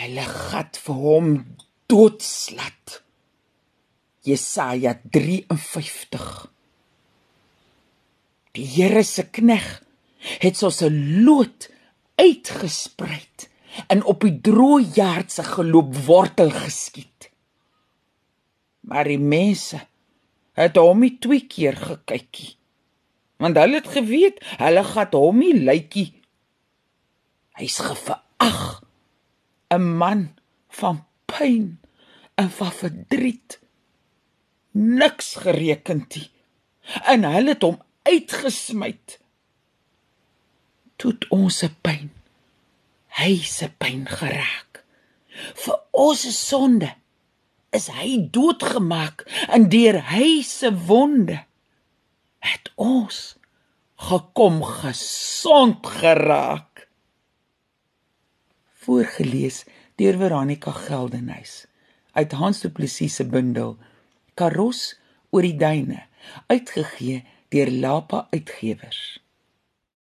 Hulle gat vir hom doodslat. Jesaja 53 Die Here se knegg het soos 'n lood uitgesprei en op die droë jaard se geloop wortel geskiet. Maar die mense het hom nie twee keer gekykie. Want hulle het geweet hulle gat hom nie lykie. Hy's geverag. 'n Man van pyn en van verdriet. Niks gereken nie. En hulle het hom uitgesmyt. Tot ons se pyn. Hy se pyn geraak. Vir ons sonde is hy doodgemaak en deur hy se wonde het ons gekom gesond geraak. Voorgeles deur Veronica Geldenhuys uit Hans Du Plessis se bundel Karos oor die duine uitgegee deur Lapa Uitgewers.